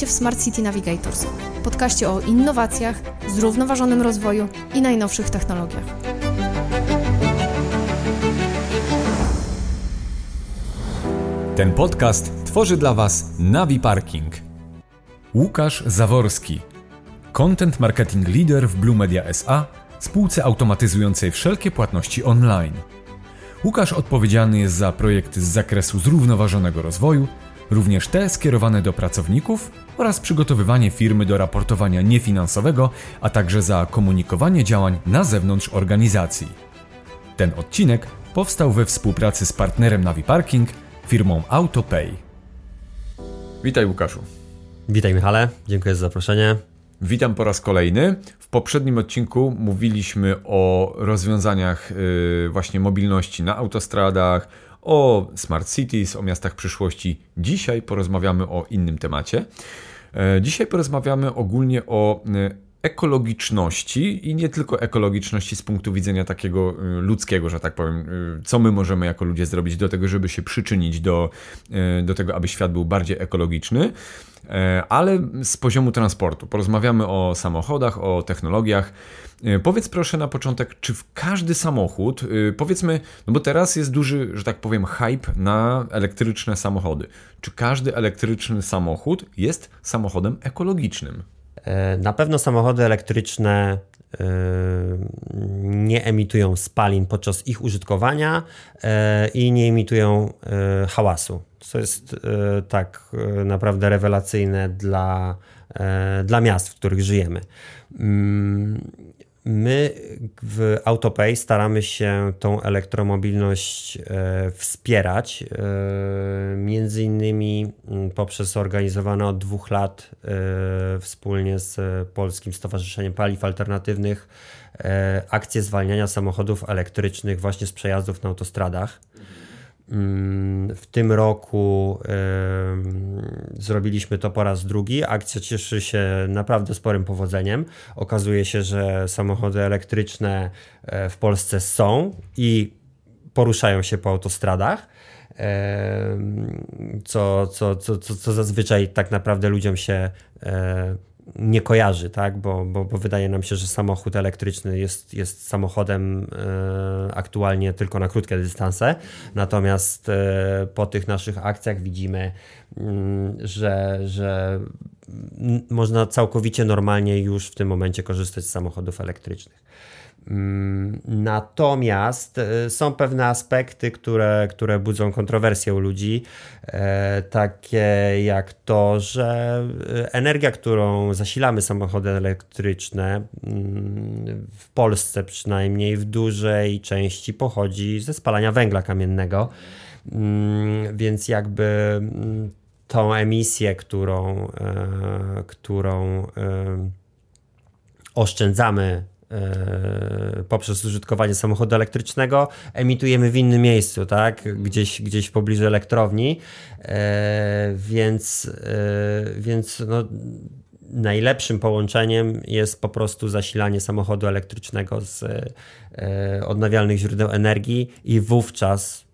Witajcie w Smart City Navigators, podcaście o innowacjach, zrównoważonym rozwoju i najnowszych technologiach. Ten podcast tworzy dla Was Navi Parking. Łukasz Zaworski, content marketing leader w Blue Media SA, spółce automatyzującej wszelkie płatności online. Łukasz odpowiedzialny jest za projekty z zakresu zrównoważonego rozwoju, również te skierowane do pracowników oraz przygotowywanie firmy do raportowania niefinansowego, a także za komunikowanie działań na zewnątrz organizacji. Ten odcinek powstał we współpracy z partnerem Navi Parking, firmą AutoPay. Witaj Łukaszu. Witaj Michale, dziękuję za zaproszenie. Witam po raz kolejny. W poprzednim odcinku mówiliśmy o rozwiązaniach yy, właśnie mobilności na autostradach, o smart cities, o miastach przyszłości. Dzisiaj porozmawiamy o innym temacie. E, dzisiaj porozmawiamy ogólnie o y, ekologiczności i nie tylko ekologiczności z punktu widzenia takiego y, ludzkiego, że tak powiem, y, co my możemy jako ludzie zrobić do tego, żeby się przyczynić do, do tego, aby świat był bardziej ekologiczny, e, ale z poziomu transportu. Porozmawiamy o samochodach, o technologiach. E, powiedz proszę na początek, czy w każdy samochód, powiedzmy, no bo teraz jest duży, że tak powiem, hype na elektryczne samochody. Czy każdy elektryczny samochód jest samochodem ekologicznym? E, na pewno samochody elektryczne e, nie emitują spalin podczas ich użytkowania e, i nie emitują hałasu. Co jest tak naprawdę rewelacyjne dla, dla miast, w których żyjemy. My w AutoPay staramy się tą elektromobilność e, wspierać, e, między innymi mm, poprzez organizowane od dwóch lat e, wspólnie z Polskim Stowarzyszeniem Paliw Alternatywnych akcje zwalniania samochodów elektrycznych właśnie z przejazdów na autostradach. Mm, w tym roku zrobiliśmy to po raz drugi. Akcja cieszy się naprawdę sporym powodzeniem. Okazuje się, że samochody elektryczne e, w Polsce są i poruszają się po autostradach. Co, co, co, co, co zazwyczaj tak naprawdę ludziom się e, nie kojarzy, tak? bo, bo, bo wydaje nam się, że samochód elektryczny jest, jest samochodem e, aktualnie tylko na krótkie dystanse. Natomiast e, po tych naszych akcjach widzimy, mm, że, że można całkowicie normalnie już w tym momencie korzystać z samochodów elektrycznych. Mm, natomiast e, są pewne aspekty, które, które budzą kontrowersję u ludzi, e, takie jak to, że e, energia, którą zasilamy samochody elektryczne, mm, w Polsce przynajmniej w dużej części pochodzi ze spalania węgla kamiennego. Mm, więc jakby tą emisję, którą, którą oszczędzamy poprzez użytkowanie samochodu elektrycznego emitujemy w innym miejscu, tak? Gdzieś, gdzieś w pobliżu elektrowni. E, więc e, więc no, najlepszym połączeniem jest po prostu zasilanie samochodu elektrycznego z odnawialnych źródeł energii i wówczas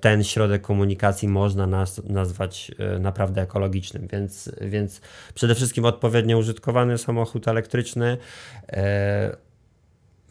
ten środek komunikacji można nas, nazwać naprawdę ekologicznym, więc, więc przede wszystkim odpowiednio użytkowany samochód elektryczny,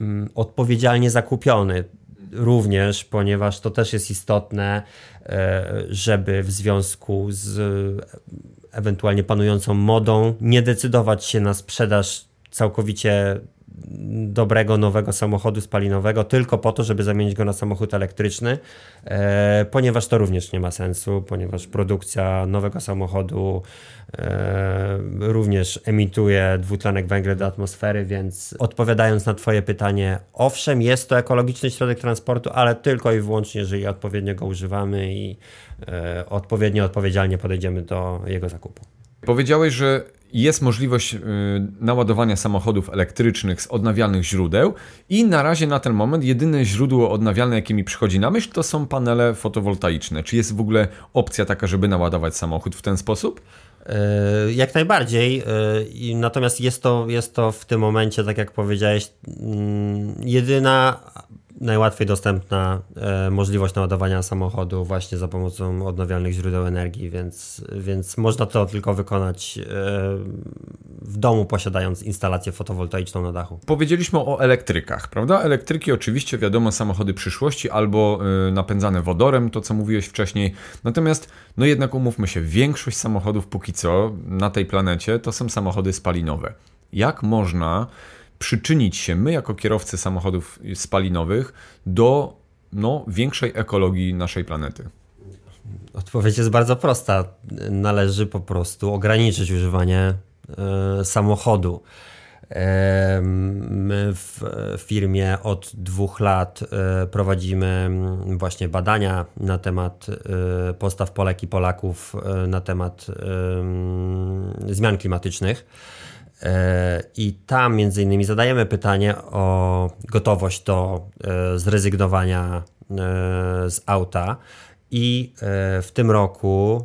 mm, odpowiedzialnie zakupiony również, ponieważ to też jest istotne, żeby w związku z ewentualnie panującą modą nie decydować się na sprzedaż całkowicie dobrego, nowego samochodu spalinowego tylko po to, żeby zamienić go na samochód elektryczny, e, ponieważ to również nie ma sensu, ponieważ produkcja nowego samochodu e, również emituje dwutlenek węgla do atmosfery, więc odpowiadając na Twoje pytanie, owszem, jest to ekologiczny środek transportu, ale tylko i wyłącznie, jeżeli odpowiednio go używamy i e, odpowiednio odpowiedzialnie podejdziemy do jego zakupu. Powiedziałeś, że jest możliwość y, naładowania samochodów elektrycznych z odnawialnych źródeł i na razie na ten moment jedyne źródło odnawialne, jakie mi przychodzi na myśl, to są panele fotowoltaiczne. Czy jest w ogóle opcja taka, żeby naładować samochód w ten sposób? E, jak najbardziej. E, natomiast jest to, jest to w tym momencie, tak jak powiedziałeś, mm, jedyna najłatwiej dostępna e, możliwość naładowania samochodu właśnie za pomocą odnawialnych źródeł energii, więc, więc można to tylko wykonać e, w domu, posiadając instalację fotowoltaiczną na dachu. Powiedzieliśmy o elektrykach, prawda? Elektryki oczywiście wiadomo samochody przyszłości albo y, napędzane wodorem, to co mówiłeś wcześniej. Natomiast no jednak umówmy się, większość samochodów póki co na tej planecie to są samochody spalinowe. Jak można przyczynić się my jako kierowcy samochodów spalinowych do no, większej ekologii naszej planety? Odpowiedź jest bardzo prosta. Należy po prostu ograniczyć używanie y, samochodu. My w firmie od dwóch lat e, prowadzimy właśnie badania na temat e, postaw Polek i Polaków e, na temat zmian klimatycznych. I tam między innymi zadajemy pytanie o gotowość do zrezygnowania z auta. I w tym roku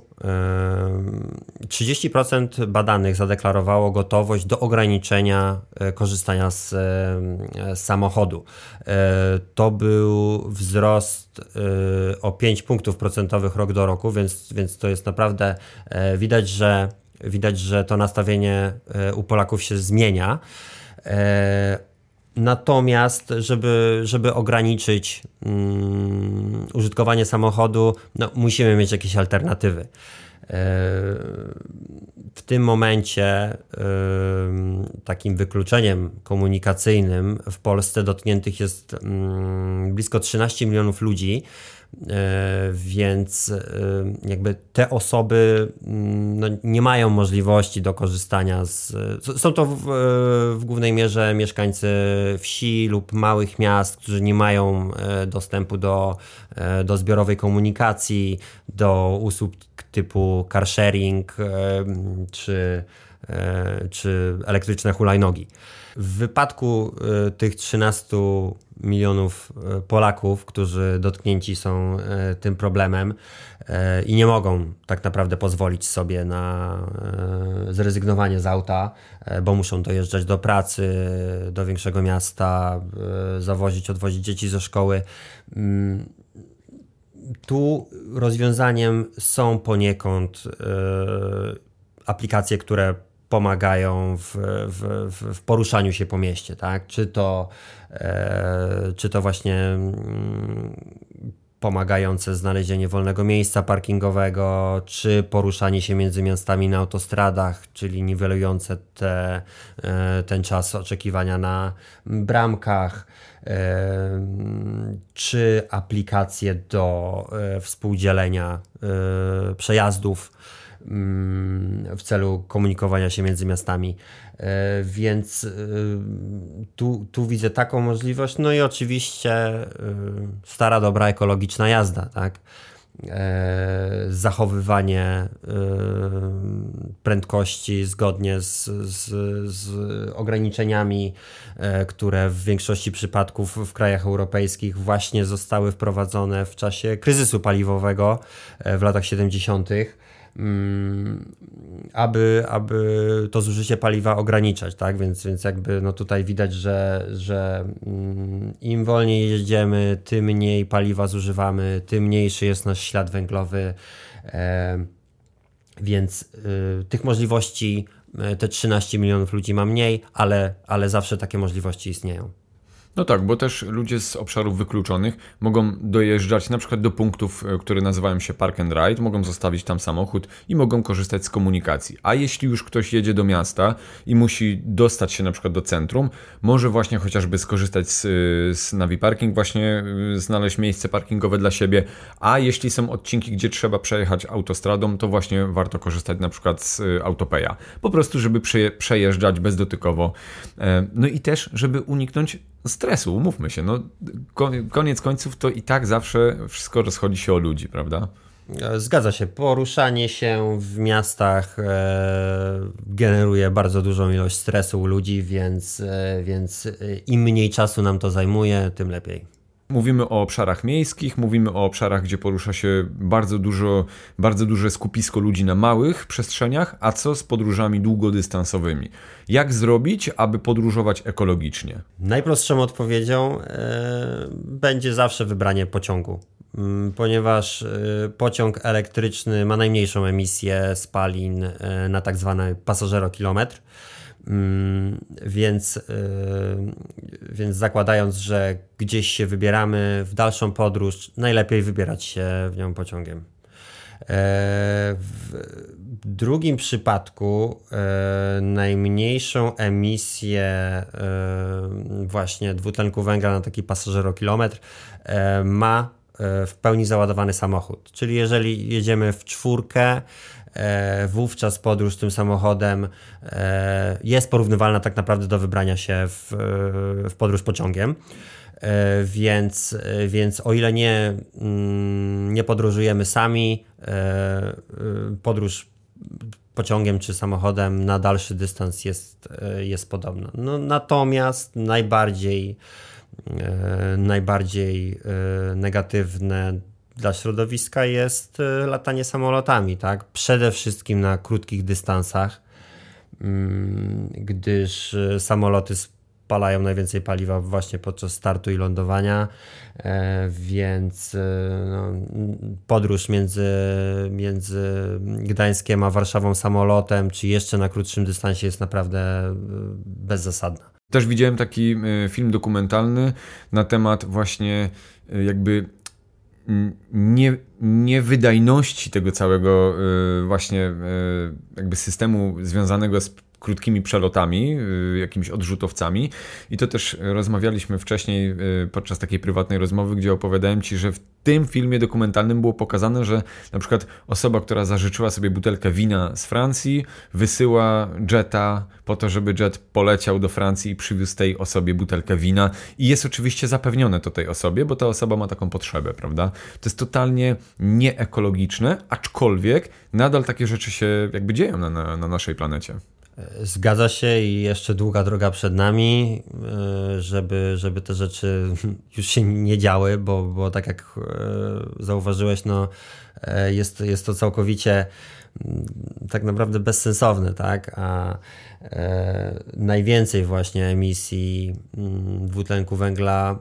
30% badanych zadeklarowało gotowość do ograniczenia e, korzystania z, e, samochodu. E, to był wzrost o 5 punktów procentowych rok do roku, więc, więc to jest naprawdę widać, że widać, że to nastawienie u Polaków się zmienia. Natomiast, żeby, żeby ograniczyć um, użytkowanie samochodu, no, musimy mieć jakieś alternatywy. W tym momencie takim wykluczeniem komunikacyjnym w Polsce dotkniętych jest blisko 13 milionów ludzi, E, więc jakby te osoby no, nie mają możliwości do korzystania z. Są to w, w, głównej mierze mieszkańcy wsi lub małych miast, którzy nie mają e, dostępu do, do zbiorowej komunikacji, do usług typu car sharing czy, czy elektryczne hulajnogi. W wypadku tych 13 milionów e, Polaków, którzy dotknięci są e, tym problemem e, i nie mogą tak naprawdę pozwolić sobie na zrezygnowanie z auta, bo muszą dojeżdżać do pracy, do większego miasta, zawozić, odwozić dzieci ze szkoły. Tu rozwiązaniem są poniekąd aplikacje, które pomagają w, w, w, poruszaniu się po mieście, tak? Czy to, e, czy to właśnie mm, pomagające znalezienie wolnego miejsca parkingowego, czy poruszanie się między miastami na autostradach, czyli niwelujące te, e, ten czas oczekiwania na bramkach, e, czy aplikacje do e, współdzielenia przejazdów w celu komunikowania się między miastami. E, więc e, tu, tu widzę taką możliwość. No i oczywiście e, stara, dobra, ekologiczna jazda, tak? zachowywanie prędkości zgodnie z, z, z, ograniczeniami, które w większości przypadków w krajach europejskich właśnie zostały wprowadzone w czasie kryzysu paliwowego w latach 70 Mm, aby, aby to zużycie paliwa ograniczać, tak? Więc, więc jakby no tutaj widać, że, że mm, im wolniej jedziemy, tym mniej paliwa zużywamy, tym mniejszy jest nasz ślad węglowy. E, więc y, tych możliwości y, te 13 milionów ludzi ma mniej, ale, ale zawsze takie możliwości istnieją. No tak, bo też ludzie z obszarów wykluczonych mogą dojeżdżać na przykład do punktów, e, które nazywają się park and ride, mogą zostawić tam samochód i mogą korzystać z komunikacji. A jeśli już ktoś jedzie do miasta i musi dostać się na przykład do centrum, może właśnie chociażby skorzystać z, z Navi Parking, właśnie e, znaleźć miejsce parkingowe dla siebie, a jeśli są odcinki, gdzie trzeba przejechać autostradą, to właśnie warto korzystać na przykład z e, Autopeja. Po prostu, żeby przejeżdżać bezdotykowo. No i też, żeby uniknąć stresu, umówmy się. No, koniec końców to i tak zawsze wszystko rozchodzi się o ludzi, prawda? Zgadza się. Poruszanie się w miastach e, generuje bardzo dużą ilość stresu u ludzi, więc, e, więc e, im mniej czasu nam to zajmuje, tym lepiej. Mówimy o obszarach miejskich, mówimy o obszarach, gdzie porusza się bardzo dużo, bardzo duże skupisko ludzi na małych przestrzeniach, a co z podróżami długodystansowymi? Jak zrobić, aby podróżować ekologicznie? Najprostszą odpowiedzią e, będzie zawsze wybranie pociągu, mm, ponieważ e, pociąg elektryczny ma najmniejszą emisję spalin e, na tak zwany pasażerokilometr. Mm, więc, y, więc zakładając, że gdzieś się wybieramy w dalszą podróż, najlepiej wybierać się w nią pociągiem. E, w drugim przypadku e, najmniejszą emisję e, właśnie dwutlenku węgla na taki pasażerokilometr ma w pełni załadowany samochód. Czyli jeżeli jedziemy w czwórkę, wówczas podróż tym samochodem e, jest porównywalna tak naprawdę do wybrania się w, w podróż pociągiem. E, więc, więc o ile nie, mm, nie podróżujemy sami, podróż pociągiem czy samochodem na dalszy dystans jest, jest podobna. No, natomiast najbardziej, najbardziej negatywne dla środowiska jest y, latanie samolotami, tak? Przede wszystkim na krótkich dystansach, mm, gdyż y, samoloty spalają najwięcej paliwa właśnie podczas startu i lądowania, e, więc y, no, podróż między, między Gdańskiem a Warszawą samolotem, czy jeszcze na krótszym dystansie jest naprawdę bezzasadna. Też widziałem taki film dokumentalny na temat właśnie jakby nie, niewydajności tego całego y, właśnie y, jakby systemu związanego z krótkimi przelotami, y, jakimiś odrzutowcami. I to też rozmawialiśmy wcześniej y, podczas takiej prywatnej rozmowy, gdzie opowiadałem Ci, że w tym filmie dokumentalnym było pokazane, że na przykład osoba, która zażyczyła sobie butelkę wina z Francji, wysyła jeta po to, żeby jet poleciał do Francji i przywiózł tej osobie butelkę wina. I jest oczywiście zapewnione to tej osobie, bo ta osoba ma taką potrzebę, prawda? To jest totalnie nieekologiczne, aczkolwiek nadal takie rzeczy się jakby dzieją na, na, na naszej planecie. Zgadza się i jeszcze długa droga przed nami, e, żeby, żeby te rzeczy już się nie działy, bo, bo tak jak e, zauważyłeś, no, e, jest, jest to całkowicie mm, tak naprawdę bezsensowne, tak? A e, najwięcej właśnie emisji mm, dwutlenku węgla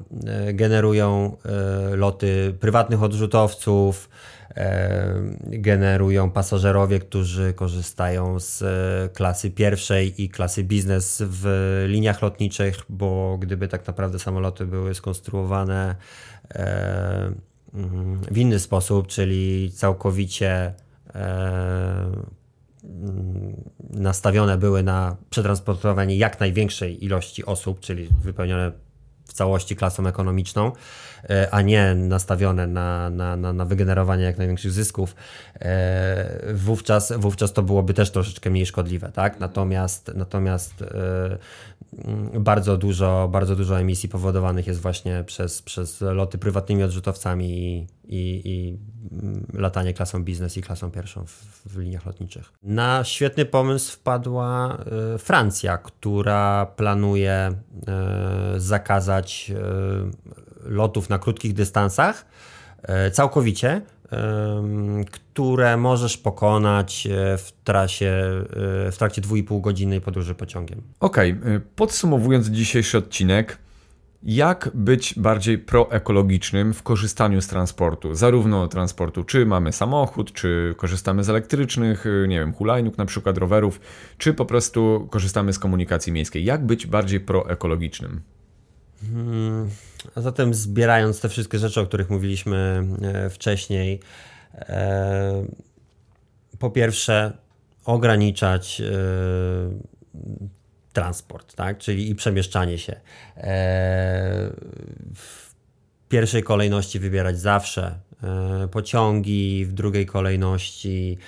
generują loty prywatnych odrzutowców, generują pasażerowie, którzy korzystają z e, klasy pierwszej i klasy biznes w liniach lotniczych, bo gdyby tak naprawdę samoloty były skonstruowane e, mm, w inny sposób, czyli całkowicie nastawione były na przetransportowanie jak największej ilości osób, czyli wypełnione w całości klasą ekonomiczną, E, a nie nastawione na, na, na, na wygenerowanie jak największych zysków, e, wówczas, wówczas to byłoby też troszeczkę mniej szkodliwe. Tak? Natomiast, natomiast e, bardzo dużo, bardzo dużo emisji powodowanych jest właśnie przez, przez loty prywatnymi odrzutowcami i, i, i latanie klasą biznes i klasą pierwszą w, w, liniach lotniczych. Na świetny pomysł wpadła Francja, która planuje zakazać lotów na krótkich dystansach całkowicie, które możesz pokonać w trasie, w trakcie 2,5 godzinnej podróży pociągiem. Okej, okay. podsumowując dzisiejszy odcinek, jak być bardziej proekologicznym w korzystaniu z transportu, zarówno transportu, czy mamy samochód, czy korzystamy z elektrycznych, nie wiem, hulajnóg, na przykład rowerów, czy po prostu korzystamy z komunikacji miejskiej. Jak być bardziej proekologicznym? Hmm, a zatem zbierając te wszystkie rzeczy, o których mówiliśmy e, wcześniej, e, po pierwsze ograniczać e, transport, tak? czyli i przemieszczanie się. W pierwszej kolejności wybierać zawsze pociągi, w drugiej kolejności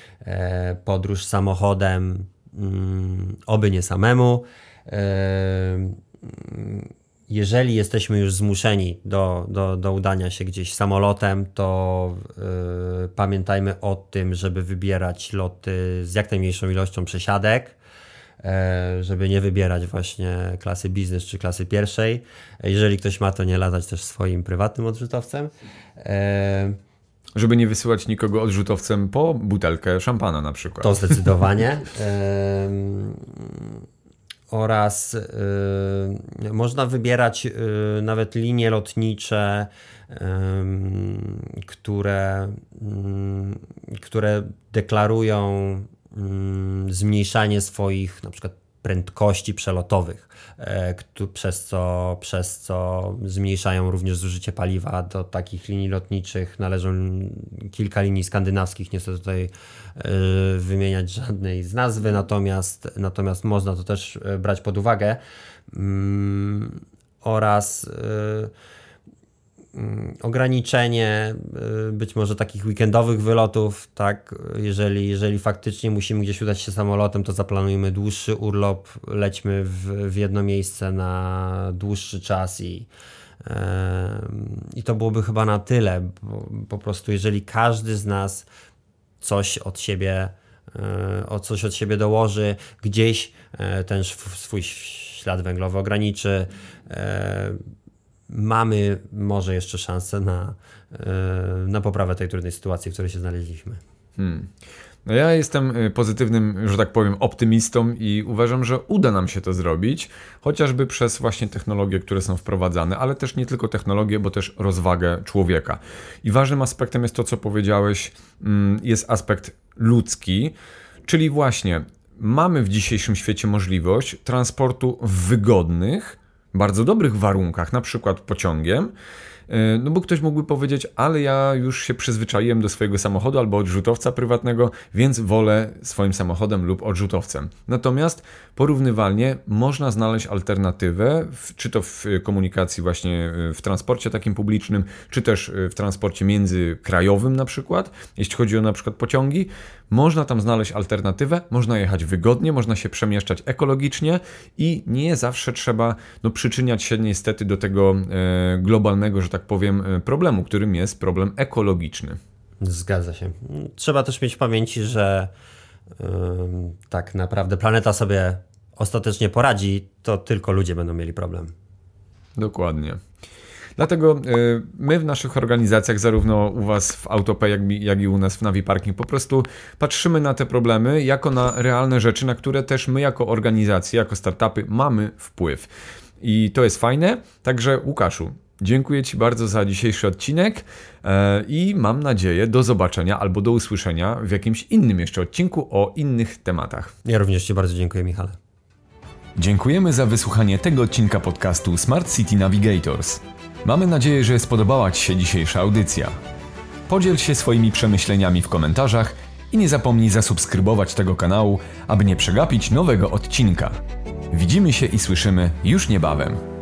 podróż samochodem, mm, oby nie samemu jeżeli jesteśmy już zmuszeni do, do, do udania się gdzieś samolotem, to pamiętajmy o tym, żeby wybierać loty z jak najmniejszą ilością przesiadek, e, żeby nie wybierać właśnie klasy biznes czy klasy pierwszej. Jeżeli ktoś ma, to nie latać też swoim prywatnym odrzutowcem. E, żeby nie wysyłać nikogo odrzutowcem po butelkę szampana na przykład. To zdecydowanie. oraz y, można wybierać y, nawet linie lotnicze, y, które, które deklarują zmniejszanie swoich na przykład prędkości przelotowych, e, przez co, przez co zmniejszają również zużycie paliwa. Do takich linii lotniczych należą kilka linii skandynawskich, nie chcę tutaj e, wymieniać żadnej z nazwy, natomiast, natomiast można to też e, brać pod uwagę. Mm, oraz Mm, ograniczenie y, być może takich weekendowych wylotów, tak, jeżeli, jeżeli faktycznie musimy gdzieś udać się samolotem, to zaplanujmy dłuższy urlop, lećmy w, w jedno miejsce na dłuższy czas i, i to byłoby chyba na tyle, po prostu jeżeli każdy z nas coś od siebie e, o coś od siebie dołoży, gdzieś e, ten swój ślad węglowy ograniczy, e, mamy może jeszcze szansę na, e, na poprawę tej trudnej sytuacji, w której się znaleźliśmy. Hmm. No ja jestem e, pozytywnym, że tak powiem, optymistą i uważam, że uda nam się to zrobić, chociażby przez właśnie technologie, które są wprowadzane, ale też nie tylko technologie, bo też rozwagę człowieka. I ważnym aspektem jest to, co powiedziałeś, mm, jest aspekt ludzki, czyli właśnie mamy w dzisiejszym świecie możliwość transportu w wygodnych, bardzo dobrych warunkach, na przykład pociągiem, no bo ktoś mógłby powiedzieć, ale ja już się przyzwyczaiłem do swojego samochodu albo odrzutowca prywatnego, więc wolę swoim samochodem lub odrzutowcem. Natomiast porównywalnie można znaleźć alternatywę, czy to w komunikacji właśnie e, w transporcie takim publicznym, czy też e, w transporcie międzykrajowym na przykład, jeśli chodzi o na przykład pociągi, można tam znaleźć alternatywę, można jechać wygodnie, można się przemieszczać ekologicznie i nie zawsze trzeba no, przyczyniać się niestety do tego e, globalnego, że tak powiem, e, problemu, którym jest problem ekologiczny. Zgadza się. Trzeba też mieć w pamięci, że yy, tak naprawdę planeta sobie ostatecznie poradzi, to tylko ludzie będą mieli problem. Dokładnie. Dlatego y, my w naszych organizacjach, zarówno u Was w Autopay, jak, jak i u nas w Navi Parking, po prostu patrzymy na te problemy jako na realne rzeczy, na które też my jako organizacje, jako startupy mamy wpływ. I to jest fajne. Także Łukaszu, Dziękuję Ci bardzo za dzisiejszy odcinek e, i mam nadzieję do zobaczenia albo do usłyszenia w jakimś innym jeszcze odcinku o innych tematach. Ja również Ci bardzo dziękuję, Michale. Dziękujemy za wysłuchanie tego odcinka podcastu Smart City Navigators. Mamy nadzieję, że spodobała Ci się dzisiejsza audycja. Podziel się swoimi przemyśleniami w komentarzach i nie zapomnij zasubskrybować tego kanału, aby nie przegapić nowego odcinka. Widzimy się i słyszymy już niebawem.